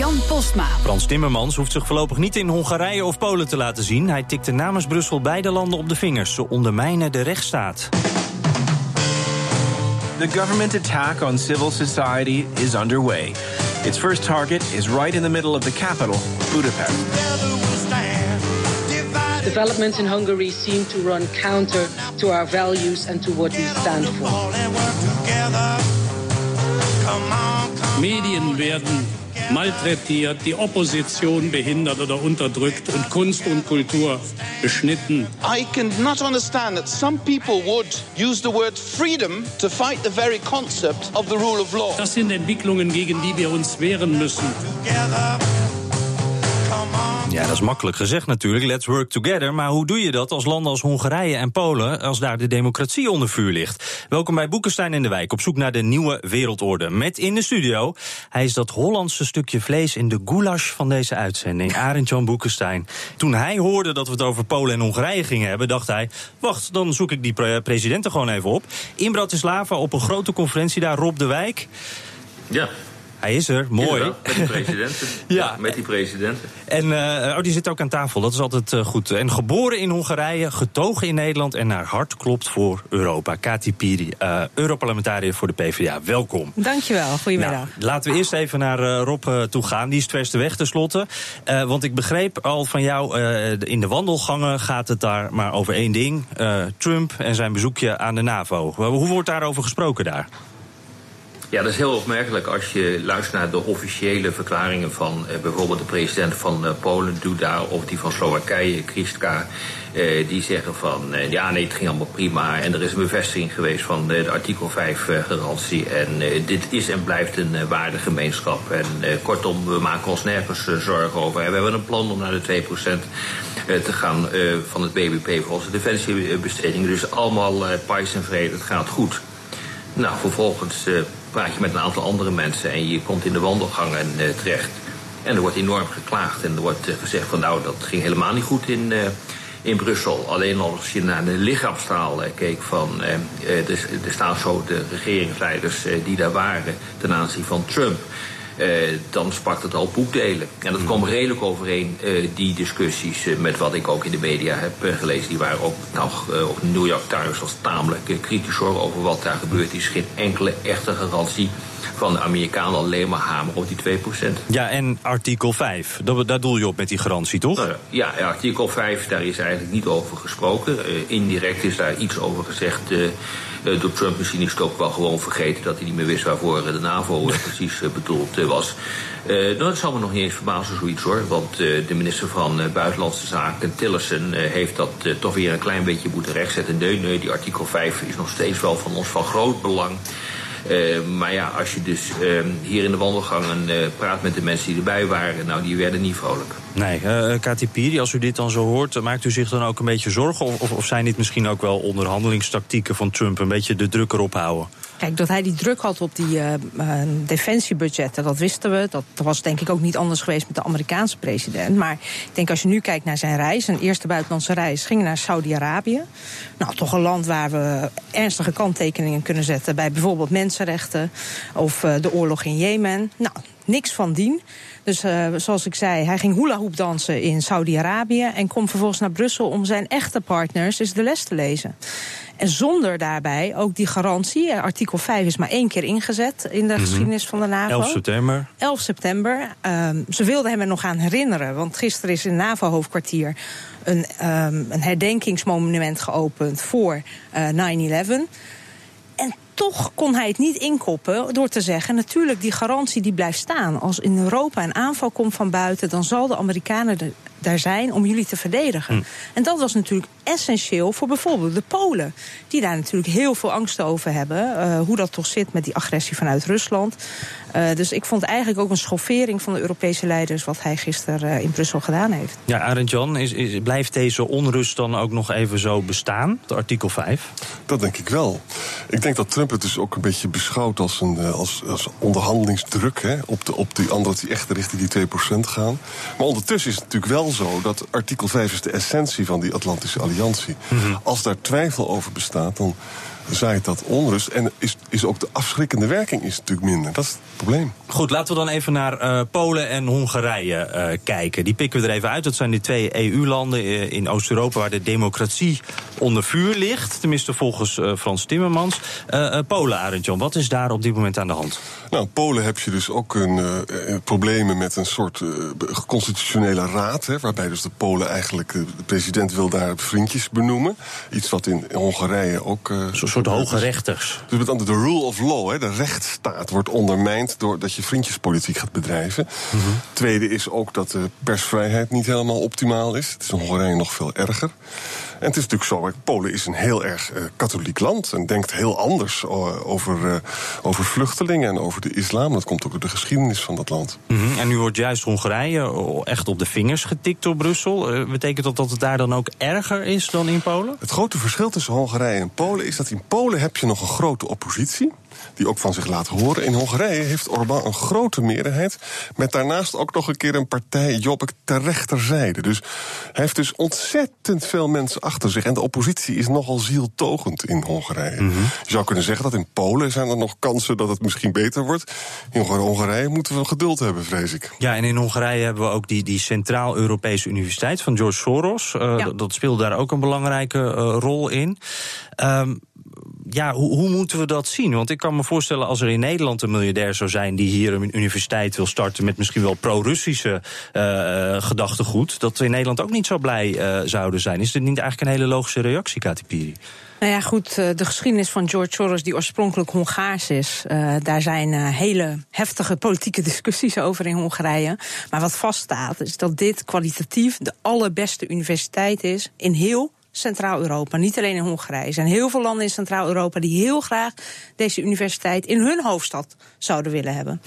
Jan Postma. Frans Timmermans hoeft zich voorlopig niet in Hongarije of Polen te laten zien. Hij tikte namens Brussel beide landen op de vingers. Ze ondermijnen de rechtsstaat. The government attack on civil society is underway. Its first target is right in the middle of the capital, Budapest. Developments in Hungary seem to run counter to our values and to what we stand for. Medien werden malträtiert, die Opposition behindert oder unterdrückt und Kunst und Kultur beschnitten. I cannot understand that some people would use the word freedom to fight the very concept of the rule of law. Das sind Entwicklungen, gegen die wir uns wehren müssen. Ja, dat is makkelijk gezegd natuurlijk. Let's work together. Maar hoe doe je dat als landen als Hongarije en Polen, als daar de democratie onder vuur ligt? Welkom bij Boekenstein in de Wijk, op zoek naar de nieuwe wereldorde. Met in de studio, hij is dat Hollandse stukje vlees in de goulash van deze uitzending, Arend Jan Boekenstein. Toen hij hoorde dat we het over Polen en Hongarije gingen hebben, dacht hij, wacht, dan zoek ik die pre presidenten gewoon even op. In Bratislava op een grote conferentie daar, Rob de Wijk. Ja. Hij is er, mooi. Met die presidenten. ja. met die presidenten. En uh, oh, die zit ook aan tafel, dat is altijd uh, goed. En geboren in Hongarije, getogen in Nederland en naar hart klopt voor Europa. Kati Piri, uh, Europarlementariër voor de PvdA. Welkom. Dankjewel, goedemiddag. Nou, laten we eerst even naar Rob toe gaan. Die is het verste weg tenslotte. want ik begreep al van jou, in de wandelgangen gaat het daar maar over één ding. Trump en zijn bezoekje aan de NAVO. Hoe wordt daarover gesproken daar? Ja, dat is heel opmerkelijk als je luistert naar de officiële verklaringen van eh, bijvoorbeeld de president van eh, Polen, Duda, of die van Slowakije, Kristka. Eh, die zeggen van eh, ja, nee, het ging allemaal prima. En er is een bevestiging geweest van de artikel 5 eh, garantie. En eh, dit is en blijft een waardegemeenschap. En kortom, we maken ons nergens zorgen over. we hebben een plan om naar de 2% te gaan van het BBP voor onze defensiebesteding. Dus allemaal pais en vrede, het gaat goed. Nou, vervolgens praat je met een aantal andere mensen en je komt in de wandelgangen uh, terecht. En er wordt enorm geklaagd en er wordt uh, gezegd van nou, dat ging helemaal niet goed in, uh, in Brussel. Alleen als je naar de lichaamstaal keek van de, de zo de regeringsleiders die daar waren ten aanzien van Trump. Uh, dan sprak het al boekdelen. En dat kwam redelijk overeen, uh, die discussies, uh, met wat ik ook in de media heb gelezen. Die waren ook nog op New York Times als tamelijk kritisch hoor, over wat daar gebeurt. is geen enkele echte garantie van de Amerikanen alleen maar hamer op die 2%. Ja, en artikel 5, dat, daar doel je op met die garantie, toch? Nou, ja, artikel 5, daar is eigenlijk niet over gesproken. indirect is daar iets over gezegd uh, door Trump misschien is het ook wel gewoon vergeten dat hij niet meer wist waarvoor de NAVO precies bedoeld was. Uh, dat zal me nog niet eens verbazen, zoiets hoor. Want uh, de minister van uh, Buitenlandse Zaken, Tillerson, heeft dat toch weer een klein beetje moeten rechtzetten. Nee, nee, die artikel 5 is nog steeds wel van ons van groot belang. Uh, maar ja, als je dus uh, hier in de wandelgangen uh, praat met de mensen die erbij waren, nou, die werden niet vrolijk. Nee, uh, Kati Piri, als u dit dan zo hoort, maakt u zich dan ook een beetje zorgen? Of, of zijn dit misschien ook wel onderhandelingstactieken van Trump, een beetje de druk erop houden? Kijk, dat hij die druk had op die uh, defensiebudgetten, dat wisten we. Dat, was denk ik ook niet anders geweest met de Amerikaanse president. Maar ik denk als je nu kijkt naar zijn reis, zijn eerste buitenlandse reis, ging naar Saudi-Arabië. Nou, toch een land waar we ernstige kanttekeningen kunnen zetten bij bijvoorbeeld mensenrechten of uh, de oorlog in Jemen. Nou, niks van dien. Dus uh, zoals ik zei, hij ging hula hoop dansen in Saudi-Arabië en komt vervolgens naar Brussel om zijn echte partners eens de les te lezen. En zonder daarbij ook die garantie. Artikel 5 is maar één keer ingezet in de mm -hmm. geschiedenis van de NAVO. 11 september. 11 september. Um, ze wilden hem er nog aan herinneren. Want gisteren is in NAVO-hoofdkwartier een, um, een herdenkingsmonument geopend voor uh, 9-11. Toch kon hij het niet inkoppen door te zeggen... natuurlijk, die garantie die blijft staan. Als in Europa een aanval komt van buiten... dan zal de Amerikanen er, daar zijn om jullie te verdedigen. Hm. En dat was natuurlijk essentieel voor bijvoorbeeld de Polen. Die daar natuurlijk heel veel angst over hebben. Uh, hoe dat toch zit met die agressie vanuit Rusland. Uh, dus ik vond eigenlijk ook een schoffering van de Europese leiders... wat hij gisteren uh, in Brussel gedaan heeft. Ja, Arend Jan, is, is, blijft deze onrust dan ook nog even zo bestaan, de artikel 5? Dat denk ik wel. Ik denk dat Trump het dus ook een beetje beschouwt als, een, als, als onderhandelingsdruk... Hè, op, de, op die anderen die echt richting die 2% gaan. Maar ondertussen is het natuurlijk wel zo dat artikel 5 is de essentie van die Atlantische Alliantie. Mm -hmm. Als daar twijfel over bestaat, dan zaait dat onrust. En is, is ook de afschrikkende werking is natuurlijk minder. Dat is het probleem. Goed, laten we dan even naar uh, Polen en Hongarije uh, kijken. Die pikken we er even uit. Dat zijn die twee EU-landen uh, in Oost-Europa waar de democratie onder vuur ligt. Tenminste volgens Frans Timmermans. Polen, Arendtjan, wat is daar op dit moment aan de hand? Nou, Polen heb je dus ook een, problemen met een soort constitutionele raad. Hè, waarbij dus de Polen eigenlijk, de president wil daar vriendjes benoemen. Iets wat in Hongarije ook... soort hoge rechters. Dus met andere de rule of law, hè, de rechtsstaat, wordt ondermijnd doordat je vriendjespolitiek gaat bedrijven. Mm -hmm. Tweede is ook dat de persvrijheid niet helemaal optimaal is. Het is in Hongarije nog veel erger. En het is natuurlijk zo, Polen is een heel erg uh, katholiek land en denkt heel anders uh, over, uh, over vluchtelingen en over de islam. Dat komt ook door de geschiedenis van dat land. Mm -hmm. En nu wordt juist Hongarije echt op de vingers getikt door Brussel. betekent dat dat het daar dan ook erger is dan in Polen? Het grote verschil tussen Hongarije en Polen is dat in Polen heb je nog een grote oppositie die ook van zich laat horen. In Hongarije heeft Orbán een grote meerderheid. Met daarnaast ook nog een keer een partij, Jobbik, ter rechterzijde. Dus hij heeft dus ontzettend veel mensen achter zich. En de oppositie is nogal zieltogend in Hongarije. Mm -hmm. Je zou kunnen zeggen dat in Polen zijn er nog kansen dat het misschien beter wordt. In Hongarije moeten we geduld hebben, vrees ik. Ja, en in Hongarije hebben we ook die, die Centraal-Europese Universiteit van George Soros. Uh, ja. Dat speelde daar ook een belangrijke uh, rol in. Um, ja, hoe, hoe, moeten we dat zien? Want ik kan me voorstellen, als er in Nederland een miljardair zou zijn die hier een universiteit wil starten met misschien wel pro-Russische uh, gedachtegoed, dat we in Nederland ook niet zo blij uh, zouden zijn. Is dit niet eigenlijk een hele logische reactie, Katipiri? Nou ja, goed, de geschiedenis van George Soros, die oorspronkelijk Hongaars is, daar zijn hele heftige politieke discussies over in Hongarije. Maar wat vaststaat, is dat dit kwalitatief de allerbeste universiteit is in heel Centraal-Europa, niet alleen in Hongarije. Er zijn heel veel landen in Centraal-Europa die heel graag deze universiteit in hun hoofdstad zouden willen hebben.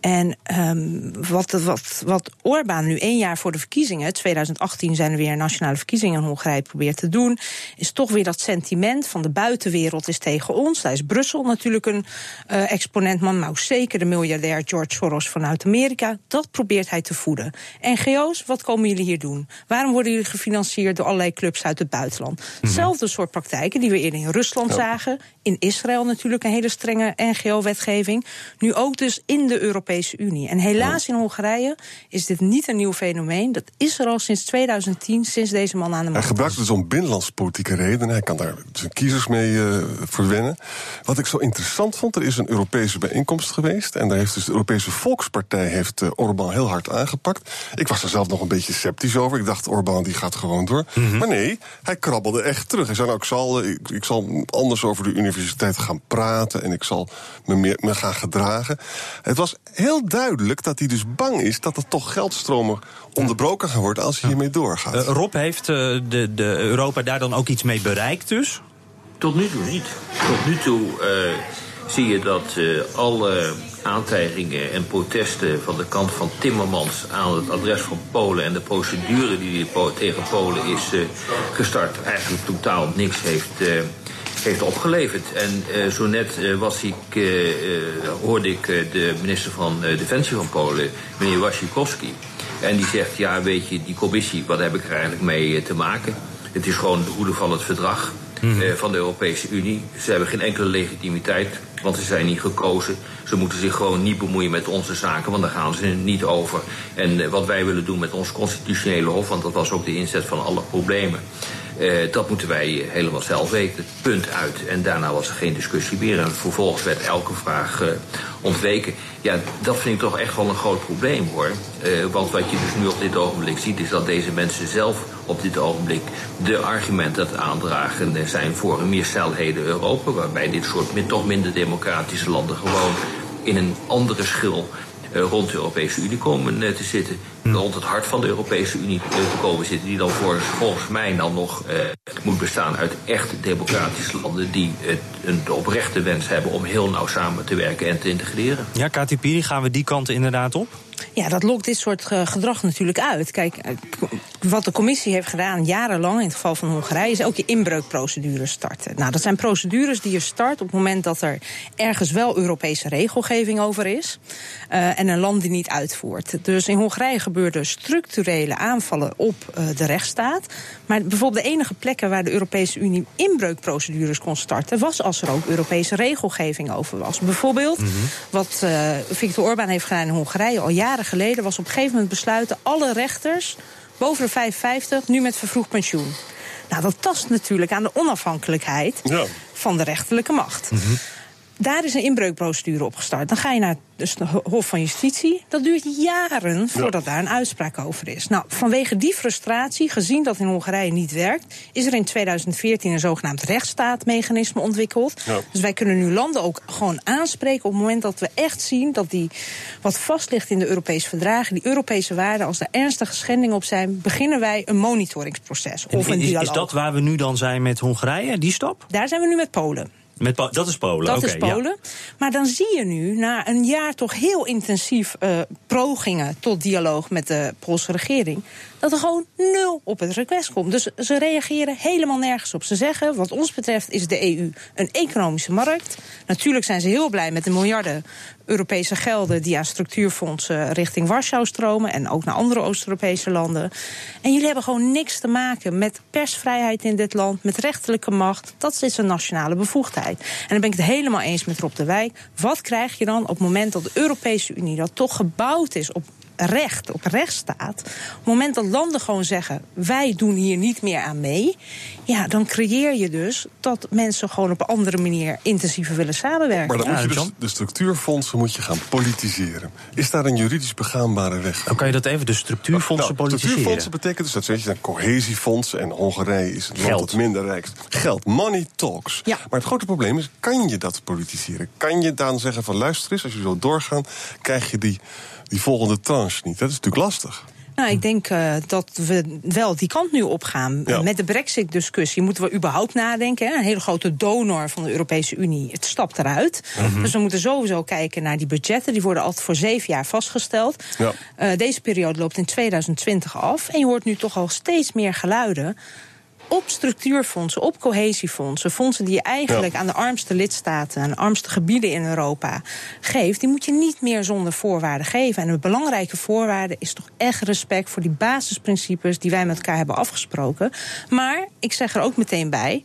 En um, wat, wat, wat Orbán nu één jaar voor de verkiezingen, 2018 zijn er weer nationale verkiezingen in Hongarije probeert te doen, is toch weer dat sentiment van de buitenwereld is tegen ons. Daar is Brussel natuurlijk een uh, exponent, maar nou zeker de miljardair George Soros vanuit Amerika. Dat probeert hij te voeden. NGO's, wat komen jullie hier doen? Waarom worden jullie gefinancierd door allerlei clubs uit het buitenland? Hetzelfde mm -hmm. soort praktijken die we eerder in Rusland zagen. In Israël natuurlijk een hele strenge NGO-wetgeving. Nu ook dus in de Europese Unie. En helaas in Hongarije is dit niet een nieuw fenomeen. Dat is er al sinds 2010, sinds deze man aan de macht Hij gebruikt het om binnenlandspolitieke redenen. Hij kan daar zijn kiezers mee uh, verwennen. Wat ik zo interessant vond, er is een Europese bijeenkomst geweest. En daar heeft dus de Europese Volkspartij heeft, uh, Orbán heel hard aangepakt. Ik was er zelf nog een beetje sceptisch over. Ik dacht, Orbán die gaat gewoon door. Mm -hmm. Maar nee, hij krabbelde echt terug. Hij zei, nou, ik zal, ik, ik zal anders over de universiteit gaan praten. En ik zal me, meer, me gaan gedragen. Het was heel duidelijk dat hij dus bang is dat er toch geldstromen onderbroken gaan worden als hij hiermee doorgaat. Uh, Rob, heeft uh, de, de Europa daar dan ook iets mee bereikt dus? Tot nu toe niet. Tot nu toe uh, zie je dat alle aantijgingen en protesten van de kant van Timmermans aan het adres van Polen en de procedure die tegen Polen is gestart eigenlijk totaal niks heeft heeft opgeleverd. En uh, zo net uh, was ik, uh, hoorde ik de minister van Defensie van Polen, meneer Wasikowski. En die zegt, ja weet je, die commissie, wat heb ik er eigenlijk mee te maken? Het is gewoon de hoede van het verdrag mm -hmm. van de Europese Unie. Ze hebben geen enkele legitimiteit, want ze zijn niet gekozen. Ze moeten zich gewoon niet bemoeien met onze zaken, want daar gaan ze niet over. En wat wij willen doen met ons constitutionele hof, want dat was ook de inzet van alle problemen. Uh, dat moeten wij helemaal zelf weten. Punt uit. En daarna was er geen discussie meer. En vervolgens werd elke vraag uh, ontweken. Ja, dat vind ik toch echt wel een groot probleem hoor. Uh, want wat je dus nu op dit ogenblik ziet, is dat deze mensen zelf op dit ogenblik de argumenten het aandragen zijn voor een meer celheden Europa. Waarbij dit soort toch minder democratische landen gewoon in een andere schil rond de Europese Unie komen te zitten. Rond het hart van de Europese Unie te komen zitten. Die dan voor, volgens mij dan nog eh, moet bestaan uit echt democratische landen die het, een oprechte wens hebben om heel nauw samen te werken en te integreren. Ja, Kati Piri, gaan we die kant inderdaad op? Ja, dat lokt dit soort eh, gedrag natuurlijk uit. Kijk, eh, wat de commissie heeft gedaan jarenlang, in het geval van Hongarije, is ook je inbreukprocedures starten. Nou, dat zijn procedures die je start op het moment dat er ergens wel Europese regelgeving over is. Uh, en een land die niet uitvoert. Dus in Hongarije gebeurden structurele aanvallen op uh, de rechtsstaat. Maar bijvoorbeeld de enige plekken waar de Europese Unie inbreukprocedures kon starten, was als er ook Europese regelgeving over was. Bijvoorbeeld, mm -hmm. wat uh, Viktor Orbán heeft gedaan in Hongarije al jaren geleden, was op een gegeven moment besluiten alle rechters boven de 55 nu met vervroegd pensioen. Nou, dat tast natuurlijk aan de onafhankelijkheid ja. van de rechterlijke macht. Mm -hmm. Daar is een inbreukprocedure opgestart. Dan ga je naar het Hof van Justitie. Dat duurt jaren voordat daar een uitspraak over is. Nou, vanwege die frustratie, gezien dat in Hongarije niet werkt, is er in 2014 een zogenaamd rechtsstaatmechanisme ontwikkeld. Ja. Dus wij kunnen nu landen ook gewoon aanspreken op het moment dat we echt zien dat die wat vast ligt in de Europese verdragen, die Europese waarden, als er ernstige schendingen op zijn, beginnen wij een monitoringsproces. Of een is, dialoog. is dat waar we nu dan zijn met Hongarije, die stap? Daar zijn we nu met Polen. Met dat is Polen. Dat okay, is Polen. Ja. Maar dan zie je nu, na een jaar toch heel intensief uh, progingen tot dialoog met de Poolse regering, dat er gewoon nul op het request komt. Dus ze reageren helemaal nergens op. Ze zeggen, wat ons betreft is de EU een economische markt. Natuurlijk zijn ze heel blij met de miljarden Europese gelden die aan structuurfondsen richting Warschau stromen en ook naar andere Oost-Europese landen. En jullie hebben gewoon niks te maken met persvrijheid in dit land, met rechterlijke macht. Dat is een nationale bevoegdheid. En dan ben ik het helemaal eens met Rob de Wijk. Wat krijg je dan op het moment dat de Europese Unie, dat toch gebouwd is op recht, op rechtsstaat. Op het moment dat landen gewoon zeggen: wij doen hier niet meer aan mee. Ja, dan creëer je dus dat mensen gewoon op een andere manier intensiever willen samenwerken. Maar dan moet je dus de structuurfondsen moet je gaan politiseren. Is daar een juridisch begaanbare weg? Dan kan je dat even, de structuurfondsen nou, politiseren. Structuurfondsen betekent dus dat weet je, dan cohesiefondsen en Hongarije is het land Geld. dat minder rijk is. Geld, money talks. Ja. Maar het grote probleem is, kan je dat politiseren? Kan je dan zeggen van luister eens, als je zo doorgaan, krijg je die die volgende tranche niet. Dat is natuurlijk lastig. Nou, ik denk uh, dat we wel die kant nu opgaan. Ja. Met de Brexit-discussie moeten we überhaupt nadenken. Hè? Een hele grote donor van de Europese Unie, het stapt eruit. Mhm. Mm -hmm. Dus we moeten sowieso kijken naar die budgetten. Die worden altijd voor zeven jaar vastgesteld. Ja. Uh, deze periode loopt in 2020 af. En je hoort nu toch al steeds meer geluiden op structuurfondsen, op cohesiefondsen, fondsen die je eigenlijk Ja. aan de armste lidstaten, aan de armste gebieden in Europa geeft, die moet je niet meer zonder voorwaarden geven. En een belangrijke voorwaarde is toch echt respect voor die basisprincipes die wij met elkaar hebben afgesproken. Maar ik zeg er ook meteen bij.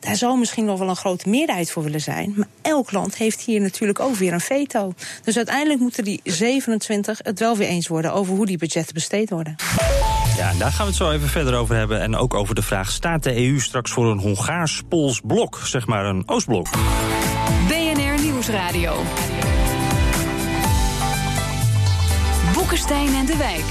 Daar zou misschien nog wel een grote meerderheid voor willen zijn. Maar elk land heeft hier natuurlijk ook weer een veto. Dus uiteindelijk moeten die 27 het wel weer eens worden over hoe die budgetten besteed worden. Ja, daar gaan we het zo even verder over hebben. En ook over de vraag: staat de EU straks voor een Hongaars-Pools blok? Zeg maar een Oostblok. BNR Nieuwsradio. Boekenstein en de Wijk.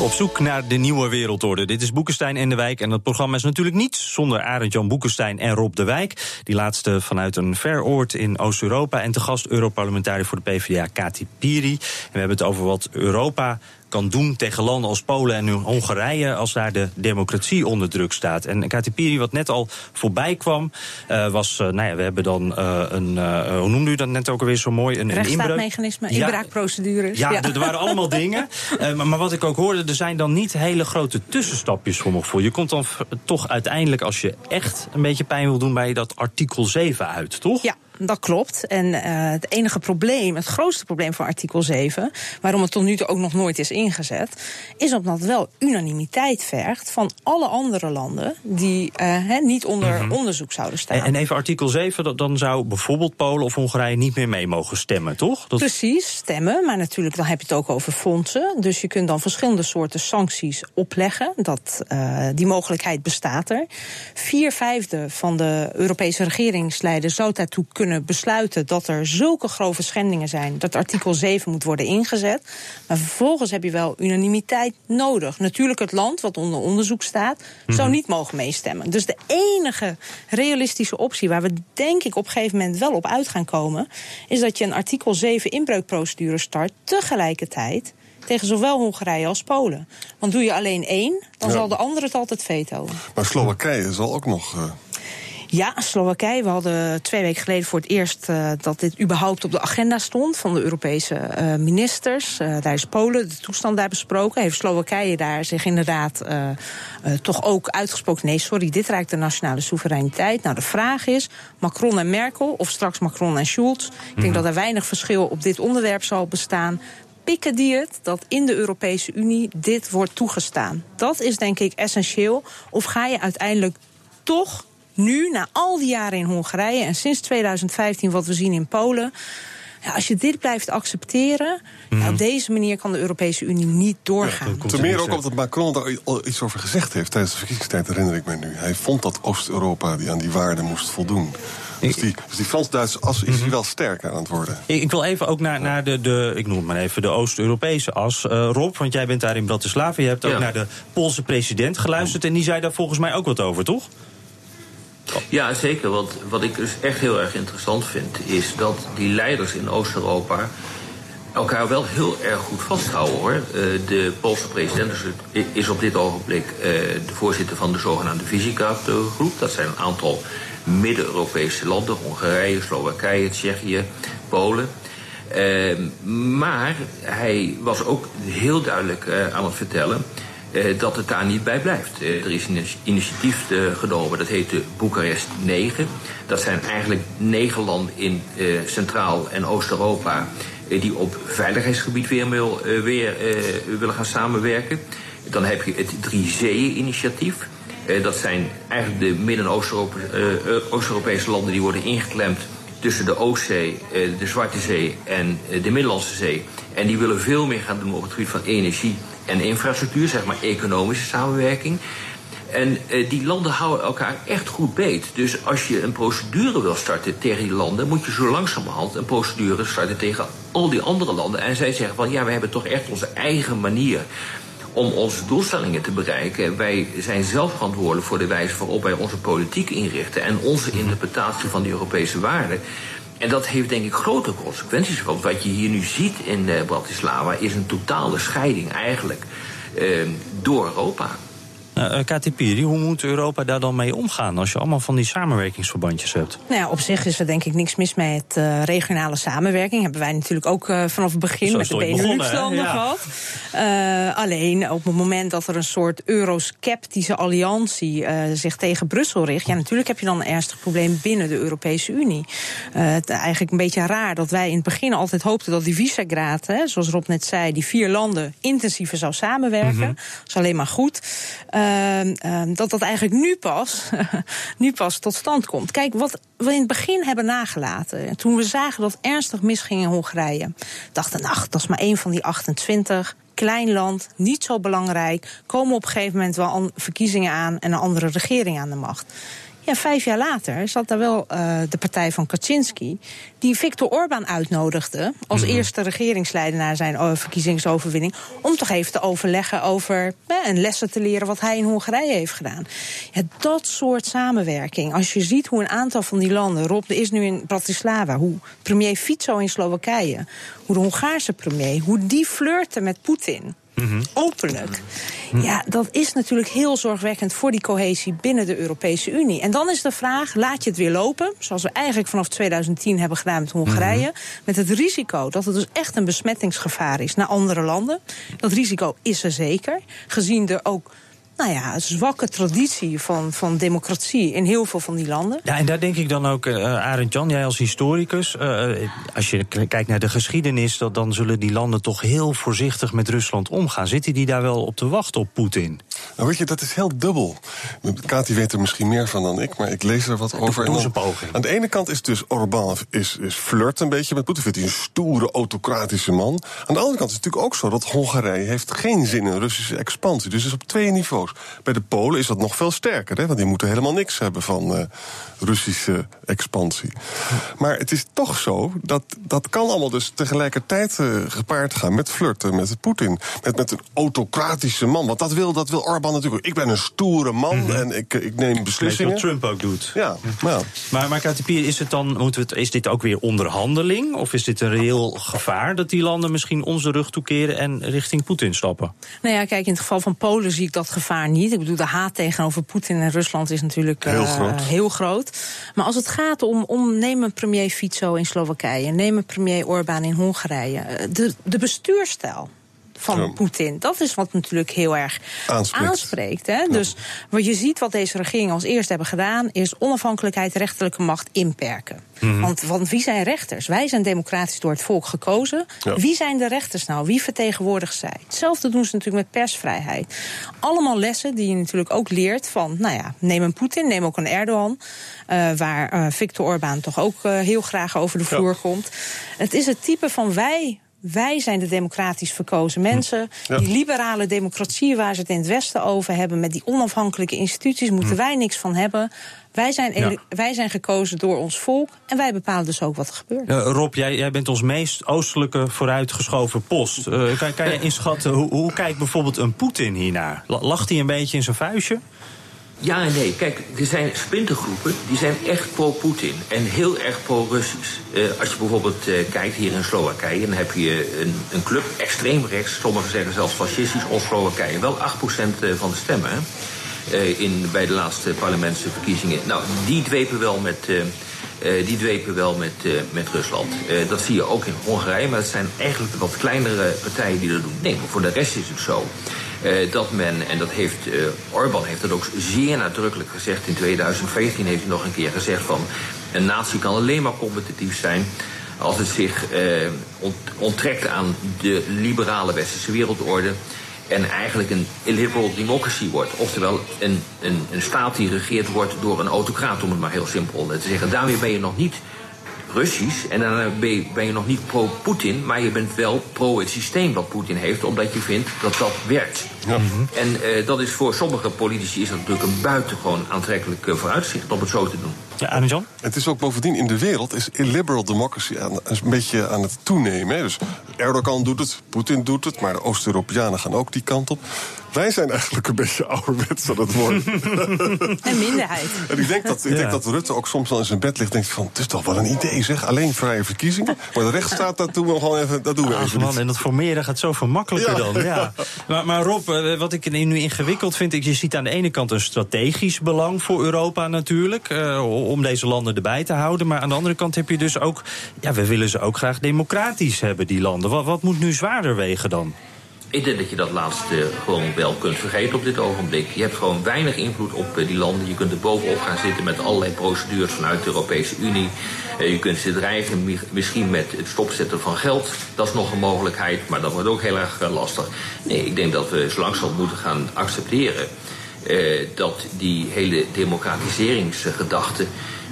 Op zoek naar de nieuwe wereldorde. Dit is Boekenstein en de Wijk. En dat programma is natuurlijk niet zonder Arend-Jan Boekenstein en Rob de Wijk. Die laatste vanuit een ver oord in Oost-Europa. En te gast Europarlementariër voor de PvdA, Kati Piri. En we hebben het over wat Europa kan doen tegen landen als Polen en Hongarije als daar de democratie onder druk staat. En Kati Piri, wat net al voorbij kwam, uh, was, uh, nou ja, we hebben dan uh, een, hoe noemde u dat net ook alweer zo mooi? Een, Rechtsstaatmechanisme, inbraakprocedures. Ja, ja, er waren allemaal dingen. Maar, maar wat ik ook hoorde, er zijn dan niet hele grote tussenstapjes voor nog voor. Je komt dan toch uiteindelijk, als je echt een beetje pijn wil doen, bij dat artikel 7 uit, toch? Ja. Dat klopt. En uh, het enige probleem, het grootste probleem van artikel 7, waarom het tot nu toe ook nog nooit is ingezet, is omdat het wel unanimiteit vergt van alle andere landen die uh, he, niet onder mm -hmm. onderzoek zouden staan. En, en, even artikel 7, dan zou bijvoorbeeld Polen of Hongarije niet meer mee mogen stemmen, toch? Dat... Precies, stemmen. Maar natuurlijk, dan heb je het ook over fondsen. Dus je kunt dan verschillende soorten sancties opleggen. Dat, uh, die mogelijkheid bestaat er. Vier vijfde van de Europese regeringsleiders zou daartoe kunnen kunnen besluiten dat er zulke grove schendingen zijn dat artikel 7 moet worden ingezet. Maar vervolgens heb je wel unanimiteit nodig. Natuurlijk, het land wat onder onderzoek staat, zou Mhm. niet mogen meestemmen. Dus de enige realistische optie waar we denk ik op een gegeven moment wel op uit gaan komen, is dat je een artikel 7 inbreukprocedure start tegelijkertijd tegen zowel Hongarije als Polen. Want doe je alleen één, dan Ja. zal de andere het altijd vetoen. Maar Slowakije zal ook nog. eh, Ja, Slowakije. We hadden twee weken geleden voor het eerst eh, dat dit überhaupt op de agenda stond van de Europese eh, ministers. Eh, daar is Polen de toestand daar besproken. Heeft Slowakije daar zich inderdaad toch ook uitgesproken? Nee, sorry, dit raakt de nationale soevereiniteit. Nou, de vraag is: Macron en Merkel of straks Macron en Schulz? Ik denk dat er weinig verschil op dit onderwerp zal bestaan. Pikken die het dat in de Europese Unie dit wordt toegestaan? Dat is denk ik essentieel. Of ga je uiteindelijk toch nu, na al die jaren in Hongarije en sinds 2015 wat we zien in Polen. Ja, als je dit blijft accepteren, ja, op deze manier kan de Europese Unie niet doorgaan. Ten meer ook omdat Macron daar al iets over gezegd heeft tijdens de verkiezingstijd, herinner ik me nu. Hij vond dat Oost-Europa die aan die waarden moest voldoen. Dus die, dus die Frans-Duitse as is hij wel sterker aan het worden. Ik, ik wil even ook naar, naar de, de, ik noem het maar even, de Oost-Europese as. Eh, Rob, want jij bent daar in Bratislava. Je hebt ook Ja. naar de Poolse president geluisterd. En die zei daar volgens mij ook wat over, toch? Ja, zeker. Want wat ik dus echt heel erg interessant vind, is dat die leiders in Oost-Europa elkaar wel heel erg goed vasthouden hoor. Eh, de Poolse president is, op dit ogenblik eh, de voorzitter van de zogenaamde Visegrad-groep. Dat zijn een aantal Midden-Europese landen: Hongarije, Slowakije, Tsjechië, Polen. Eh, maar hij was ook heel duidelijk aan het vertellen dat het daar niet bij blijft. Eh, er is een initiatief eh, genomen, dat heet de Boekarest 9. Dat zijn eigenlijk negen landen in eh, Centraal- en Oost-Europa... eh, die op veiligheidsgebied weer, wil, eh, weer eh, willen gaan samenwerken. Dan heb je het Drie Zeeën-initiatief. Eh, dat zijn eigenlijk de Midden- en Oost-Europe- eh, Oost-Europese landen... die worden ingeklemd tussen de Oostzee, eh, de Zwarte Zee en eh, de Middellandse Zee. En die willen veel meer gaan doen op het gebied van energie en infrastructuur, zeg maar economische samenwerking. En eh, die landen houden elkaar echt goed beet. Dus als je een procedure wil starten tegen die landen, moet je zo langzamerhand een procedure starten tegen al die andere landen. En zij zeggen van ja, we hebben toch echt onze eigen manier om onze doelstellingen te bereiken. Wij zijn zelf verantwoordelijk voor de wijze waarop wij onze politiek inrichten en onze interpretatie van de Europese waarden. En dat heeft denk ik grote consequenties. Want wat je hier nu ziet in eh, Bratislava is een totale scheiding eigenlijk eh, door Europa. Uh, Kati Piri, hoe moet Europa daar dan mee omgaan als je allemaal van die samenwerkingsverbandjes hebt? Nou ja, op zich is er denk ik niks mis met uh, regionale samenwerking. Hebben wij natuurlijk ook uh, vanaf het begin Zo met de Benelux-landen ja. gehad. Uh, alleen op het moment dat er een soort eurosceptische alliantie zich tegen Brussel richt, ja, natuurlijk heb je dan een ernstig probleem binnen de Europese Unie. Het is eigenlijk een beetje raar dat wij in het begin altijd hoopten dat die Visegrad, hè, zoals Rob net zei, die vier landen intensiever zou samenwerken. Mm -hmm. Dat is alleen maar goed. Uh, dat dat eigenlijk nu pas, nu pas tot stand komt. Kijk, wat we in het begin hebben nagelaten, toen we zagen dat ernstig misging in Hongarije, dachten, ach, dat is maar één van die 28 klein land, niet zo belangrijk. Komen op een gegeven moment wel verkiezingen aan en een andere regering aan de macht. Ja, vijf jaar later zat daar wel uh, de partij van Kaczynski... die Viktor Orbán uitnodigde als mm -hmm. eerste regeringsleider... na zijn uh, verkiezingsoverwinning... om toch even te overleggen over uh, en lessen te leren... wat hij in Hongarije heeft gedaan. Ja, dat soort samenwerking. Als je ziet hoe een aantal van die landen... Rob is nu in Bratislava, hoe premier Fico in Slowakije... hoe de Hongaarse premier, hoe die flirten met Poetin... Openlijk. Ja, dat is natuurlijk heel zorgwekkend voor die cohesie binnen de Europese Unie. En dan is de vraag: laat je het weer lopen? Zoals we eigenlijk vanaf 2010 hebben gedaan met Hongarije. Met het risico dat het dus echt een besmettingsgevaar is naar andere landen. Dat risico is er zeker. Gezien er ook nou ja, een zwakke traditie van, van democratie in heel veel van die landen. Ja, en daar denk ik dan ook, uh, Arend Jan, jij als historicus, uh, als je kijkt naar de geschiedenis, dat dan zullen die landen toch heel voorzichtig met Rusland omgaan. Zitten die daar wel op te wachten op Poetin? Nou, weet je, dat is heel dubbel. Kati weet er misschien meer van dan ik, maar ik lees er wat over. Doe een poging. Aan de ene kant is dus Orbán is, is flirt een beetje met Poetin. Vindt hij een stoere, autocratische man. Aan de andere kant is het natuurlijk ook zo dat Hongarije heeft geen zin in Russische expansie. Dus is op twee niveaus. Bij de Polen is dat nog veel sterker, hè, want die moeten helemaal niks hebben van uh, Russische expansie. Maar het is toch zo dat dat kan allemaal dus tegelijkertijd uh, gepaard gaan met flirten met Poetin. Met, met een autocratische man. Want dat wil, dat wil Orbán natuurlijk. Ik ben een stoere man mm -hmm. en ik, ik neem beslissingen. Wat Trump ook doet. Ja, ja. Maar, maar Katipier, is het dan, moeten we het, is dit ook weer onderhandeling? Of is dit een reëel gevaar dat die landen misschien onze rug toekeren en richting Poetin stappen? Nou ja, kijk, in het geval van Polen zie ik dat gevaar niet. Ik bedoel, de haat tegenover Poetin en Rusland is natuurlijk heel, uh, groot. heel groot. Maar als het gaat om, om neem een premier Fico in Slowakije, neem een premier Orbán in Hongarije. De, de bestuurstijl van ja. Poetin. Dat is wat natuurlijk heel erg aanspreekt. aanspreekt hè? Ja. Dus wat je ziet wat deze regeringen als eerste hebben gedaan... is onafhankelijkheid, rechterlijke macht inperken. Mm -hmm. want, want wie zijn rechters? Wij zijn democratisch door het volk gekozen. Ja. Wie zijn de rechters nou? Wie vertegenwoordigt zij? Hetzelfde doen ze natuurlijk met persvrijheid. Allemaal lessen die je natuurlijk ook leert van... nou ja, neem een Poetin, neem ook een Erdogan... Uh, waar uh, Viktor Orbán toch ook uh, heel graag over de vloer komt. Het is het type van wij wij zijn de democratisch verkozen mensen. Ja. Die liberale democratie waar ze het in het Westen over hebben... met die onafhankelijke instituties, moeten hm. wij niks van hebben. Wij zijn, ja. wij zijn gekozen door ons volk en wij bepalen dus ook wat er gebeurt. Uh, Rob, jij, jij, bent ons meest oostelijke vooruitgeschoven post. Uh, kan, kan je inschatten, hoe, hoe kijkt bijvoorbeeld een Poetin hiernaar? Lacht hij een beetje in zijn vuistje? Ja en nee. Kijk, er zijn splintergroepen die zijn echt pro-Poetin en heel erg pro-Russisch. Uh, als je bijvoorbeeld uh, kijkt hier in Slowakije, dan heb je een, een club extreem rechts, sommigen zeggen zelfs fascistisch, of Slowakije. Wel 8% van de stemmen in, bij de laatste parlementsverkiezingen. Nou, die dwepen wel met. Die dwepen wel met, met Rusland. Dat zie je ook in Hongarije, maar het zijn eigenlijk wat kleinere partijen die dat doen. Nee, maar voor de rest is het zo. Uh, dat men, en dat heeft uh, Orbán heeft dat ook zeer nadrukkelijk gezegd. In 2014 heeft hij nog een keer gezegd van een natie kan alleen maar competitief zijn als het zich uh, onttrekt aan de liberale westerse wereldorde en eigenlijk een illiberal democracy wordt. Oftewel een, een, een staat die geregeerd wordt door een autocraat, om het maar heel simpel te zeggen. Daarmee ben je nog niet Russisch. En dan ben je nog niet pro-Poetin, maar je bent wel pro het systeem wat Poetin heeft, omdat je vindt dat dat werkt. Ja. En uh, dat is voor sommige politici is dat natuurlijk een buitengewoon aantrekkelijk uh, vooruitzicht om het zo te doen. Ja, en Jan? Het is ook bovendien in de wereld is illiberal democracy aan, een beetje aan het toenemen. Hè. Dus Erdogan doet het, Poetin doet het, maar de Oost-Europeanen gaan ook die kant op. Wij zijn eigenlijk een beetje ouderwets aan het worden. Een minderheid. En ik denk dat, ik denk dat Rutte ook soms wel in zijn bed ligt en denkt van... het is toch wel een idee zeg, alleen vrije verkiezingen. Maar de rechtsstaat, dat doen we gewoon even, dat doen we Ach, even man, niet. En dat formeren gaat zo makkelijker ja. dan. Ja. Maar, maar Rob, wat ik nu ingewikkeld vind... je ziet aan de ene kant een strategisch belang voor Europa natuurlijk... Uh, om deze landen erbij te houden. Maar aan de andere kant heb je dus ook... ja, we willen ze ook graag democratisch hebben, die landen. Wat, wat moet nu zwaarder wegen dan? Ik denk dat je dat laatste gewoon wel kunt vergeten op dit ogenblik. Je hebt gewoon weinig invloed op uh, die landen. Je kunt er bovenop gaan zitten met allerlei procedures vanuit de Europese Unie. Uh, je kunt ze dreigen misschien met het stopzetten van geld. Dat is nog een mogelijkheid, maar dat wordt ook heel erg uh, lastig. Nee, ik denk dat we zo langzamerhand moeten gaan accepteren... dat die hele democratiseringsgedachte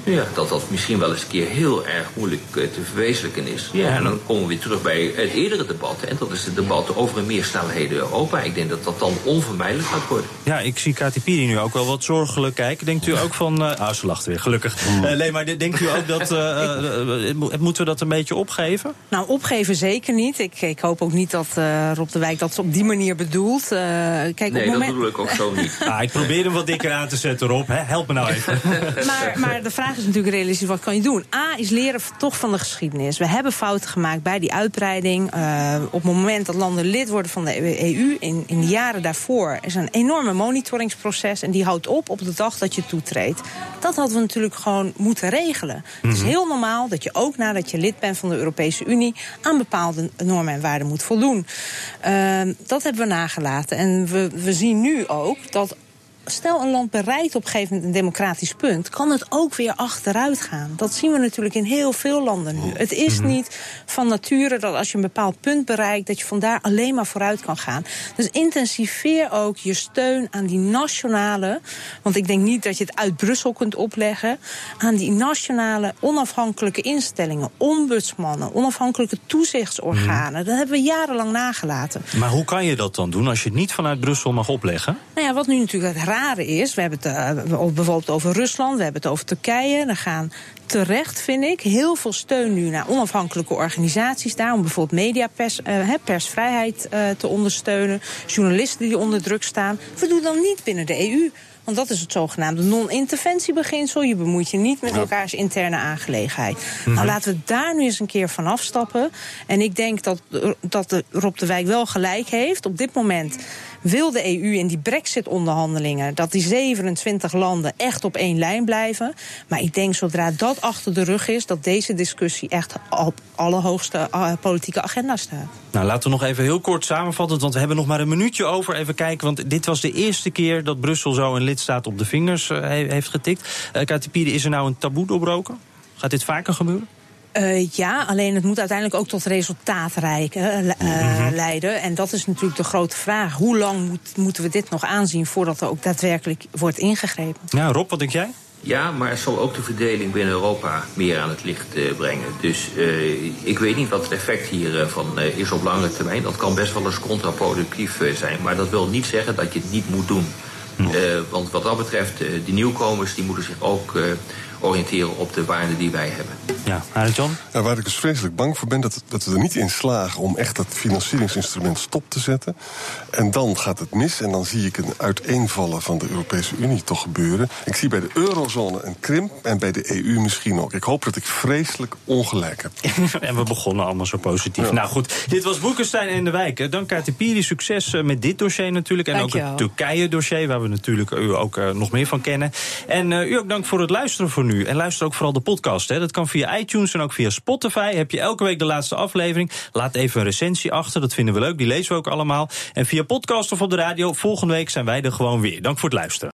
ja, dat dat misschien wel eens een keer heel erg moeilijk uh, te verwezenlijken is. Ja, en dan komen we weer terug bij het eerdere debat. En dat is het debat over een meersnelheden Europa. Ik denk dat dat dan onvermijdelijk gaat worden. Ja, ik zie Kati Piri nu ook wel wat zorgelijk kijken. Denkt u ook van... Uh, ah, ze lacht weer, gelukkig. Uh, nee, maar denkt u ook dat... moeten we dat een beetje opgeven? Nou, opgeven zeker niet. Ik, ik hoop ook niet dat Rob de Wijk dat op die manier bedoelt. kijk, nee, op moment... dat bedoel ik ook zo niet. ah, ik probeer hem wat dikker aan te zetten, Rob. Hè? Help me nou even. maar, maar de vraag is natuurlijk realistisch, wat kan je doen? A, is leren toch van de geschiedenis. We hebben fouten gemaakt bij die uitbreiding. Uh, op het moment dat landen lid worden van de EU, in, in de jaren daarvoor... is een enorme monitoringsproces en die houdt op op de dag dat je toetreedt. Dat hadden we natuurlijk gewoon moeten regelen. Mm -hmm. Het is heel normaal dat je ook nadat je lid bent van de Europese Unie... aan bepaalde normen en waarden moet voldoen. Uh, dat hebben we nagelaten. En we, we zien nu ook dat stel een land bereikt op een gegeven moment een democratisch punt, kan het ook weer achteruit gaan. Dat zien we natuurlijk in heel veel landen nu. Het is Mhm. niet van nature dat als je een bepaald punt bereikt, dat je vandaar alleen maar vooruit kan gaan. Dus intensiveer ook je steun aan die nationale, want ik denk niet dat je het uit Brussel kunt opleggen, aan die nationale onafhankelijke instellingen, ombudsmannen, onafhankelijke toezichtsorganen. Dat hebben we jarenlang nagelaten. Maar hoe kan je dat dan doen als je het niet vanuit Brussel mag opleggen? Nou ja, wat nu natuurlijk het rare is, we hebben het eh, bijvoorbeeld over Rusland, we hebben het over Turkije. Er gaan terecht, vind ik, heel veel steun nu naar onafhankelijke organisaties daar, om bijvoorbeeld mediapers, eh, persvrijheid eh, te ondersteunen, journalisten die onder druk staan. We doen dan niet binnen de EU. Want dat is het zogenaamde non-interventiebeginsel. Je bemoeit je niet met elkaars interne aangelegenheid. Mhm. Nou, laten we daar nu eens een keer van afstappen. En ik denk dat, dat de Rob de Wijk wel gelijk heeft. Op dit moment wil de EU in die brexit-onderhandelingen... dat die 27 landen echt op één lijn blijven. Maar ik denk zodra dat achter de rug is... dat deze discussie echt op allerhoogste eh, politieke agenda staat. Nou, laten we nog even heel kort samenvatten, want we hebben nog maar een minuutje over. Even kijken, want dit was de eerste keer dat Brussel zo een lidstaat op de vingers eh, he- heeft getikt. Uh, is er nou een taboe doorbroken? Gaat dit vaker gebeuren? Uh, ja, alleen het moet uiteindelijk ook tot resultaatrijke uh, Mhm. leiden. En dat is natuurlijk de grote vraag. Hoe lang moet, moeten we dit nog aanzien voordat er ook daadwerkelijk wordt ingegrepen? Ja, Rob, wat denk jij? Ja, maar het zal ook de verdeling binnen Europa meer aan het licht uh, brengen. Dus uh, ik weet niet wat het effect hiervan uh, is op lange termijn. Dat kan best wel eens contraproductief zijn. Maar dat wil niet zeggen dat je het niet moet doen. want wat dat betreft, die nieuwkomers die moeten zich ook oriënteren op de waarden die wij hebben. Ja, Arend Jan? Ja, waar ik dus vreselijk bang voor ben, dat, dat we er niet in slagen om echt dat financieringsinstrument stop te zetten. En dan gaat het mis en dan zie ik een uiteenvallen van de Europese Unie toch gebeuren. Ik zie bij de eurozone een krimp en bij de EU misschien ook. Ik hoop dat ik vreselijk ongelijk heb. en we begonnen allemaal zo positief. Ja. Nou goed, dit was Boekenstein en de Wijk. Dank Katy Piri, succes eh, met dit dossier natuurlijk. En ook het Turkije-dossier, waar we natuurlijk u ook uh, nog meer van kennen. En uh, u ook dank voor het luisteren voor En luister ook vooral de podcast. Hè. Dat kan via iTunes en ook via Spotify. Heb je elke week de laatste aflevering. Laat even een recensie achter, dat vinden we leuk. Die lezen we ook allemaal. En via podcast of op de radio, volgende week zijn wij er gewoon weer. Dank voor het luisteren.